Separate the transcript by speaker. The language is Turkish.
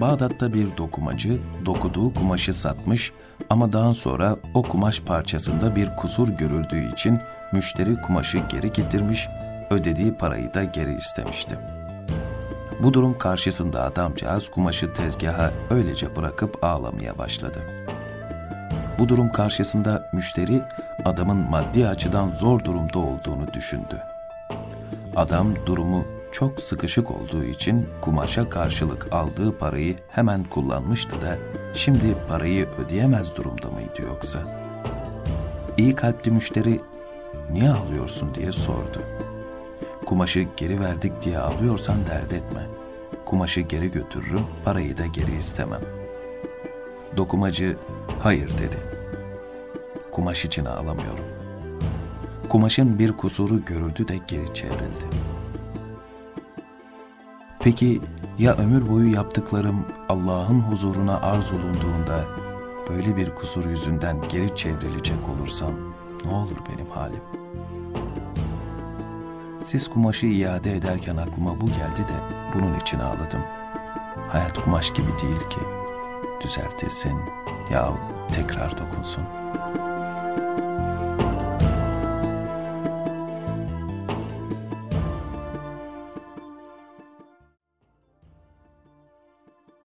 Speaker 1: Bağdat'ta bir dokumacı dokuduğu kumaşı satmış ama daha sonra o kumaş parçasında bir kusur görüldüğü için müşteri kumaşı geri getirmiş, ödediği parayı da geri istemişti. Bu durum karşısında adamcağız kumaşı tezgaha öylece bırakıp ağlamaya başladı. Bu durum karşısında müşteri adamın maddi açıdan zor durumda olduğunu düşündü. Adam durumu çok sıkışık olduğu için kumaşa karşılık aldığı parayı hemen kullanmıştı da şimdi parayı ödeyemez durumda mıydı yoksa? İyi kalpli müşteri niye ağlıyorsun diye sordu. Kumaşı geri verdik diye ağlıyorsan dert etme. Kumaşı geri götürürüm, parayı da geri istemem. Dokumacı hayır dedi. Kumaş için ağlamıyorum. Kumaşın bir kusuru görüldü de geri çevrildi. Peki ya ömür boyu yaptıklarım Allah'ın huzuruna arz olunduğunda böyle bir kusur yüzünden geri çevrilecek olursam ne olur benim halim? Siz kumaşı iade ederken aklıma bu geldi de bunun için ağladım. Hayat kumaş gibi değil ki. Düzeltilsin yahut tekrar dokunsun.''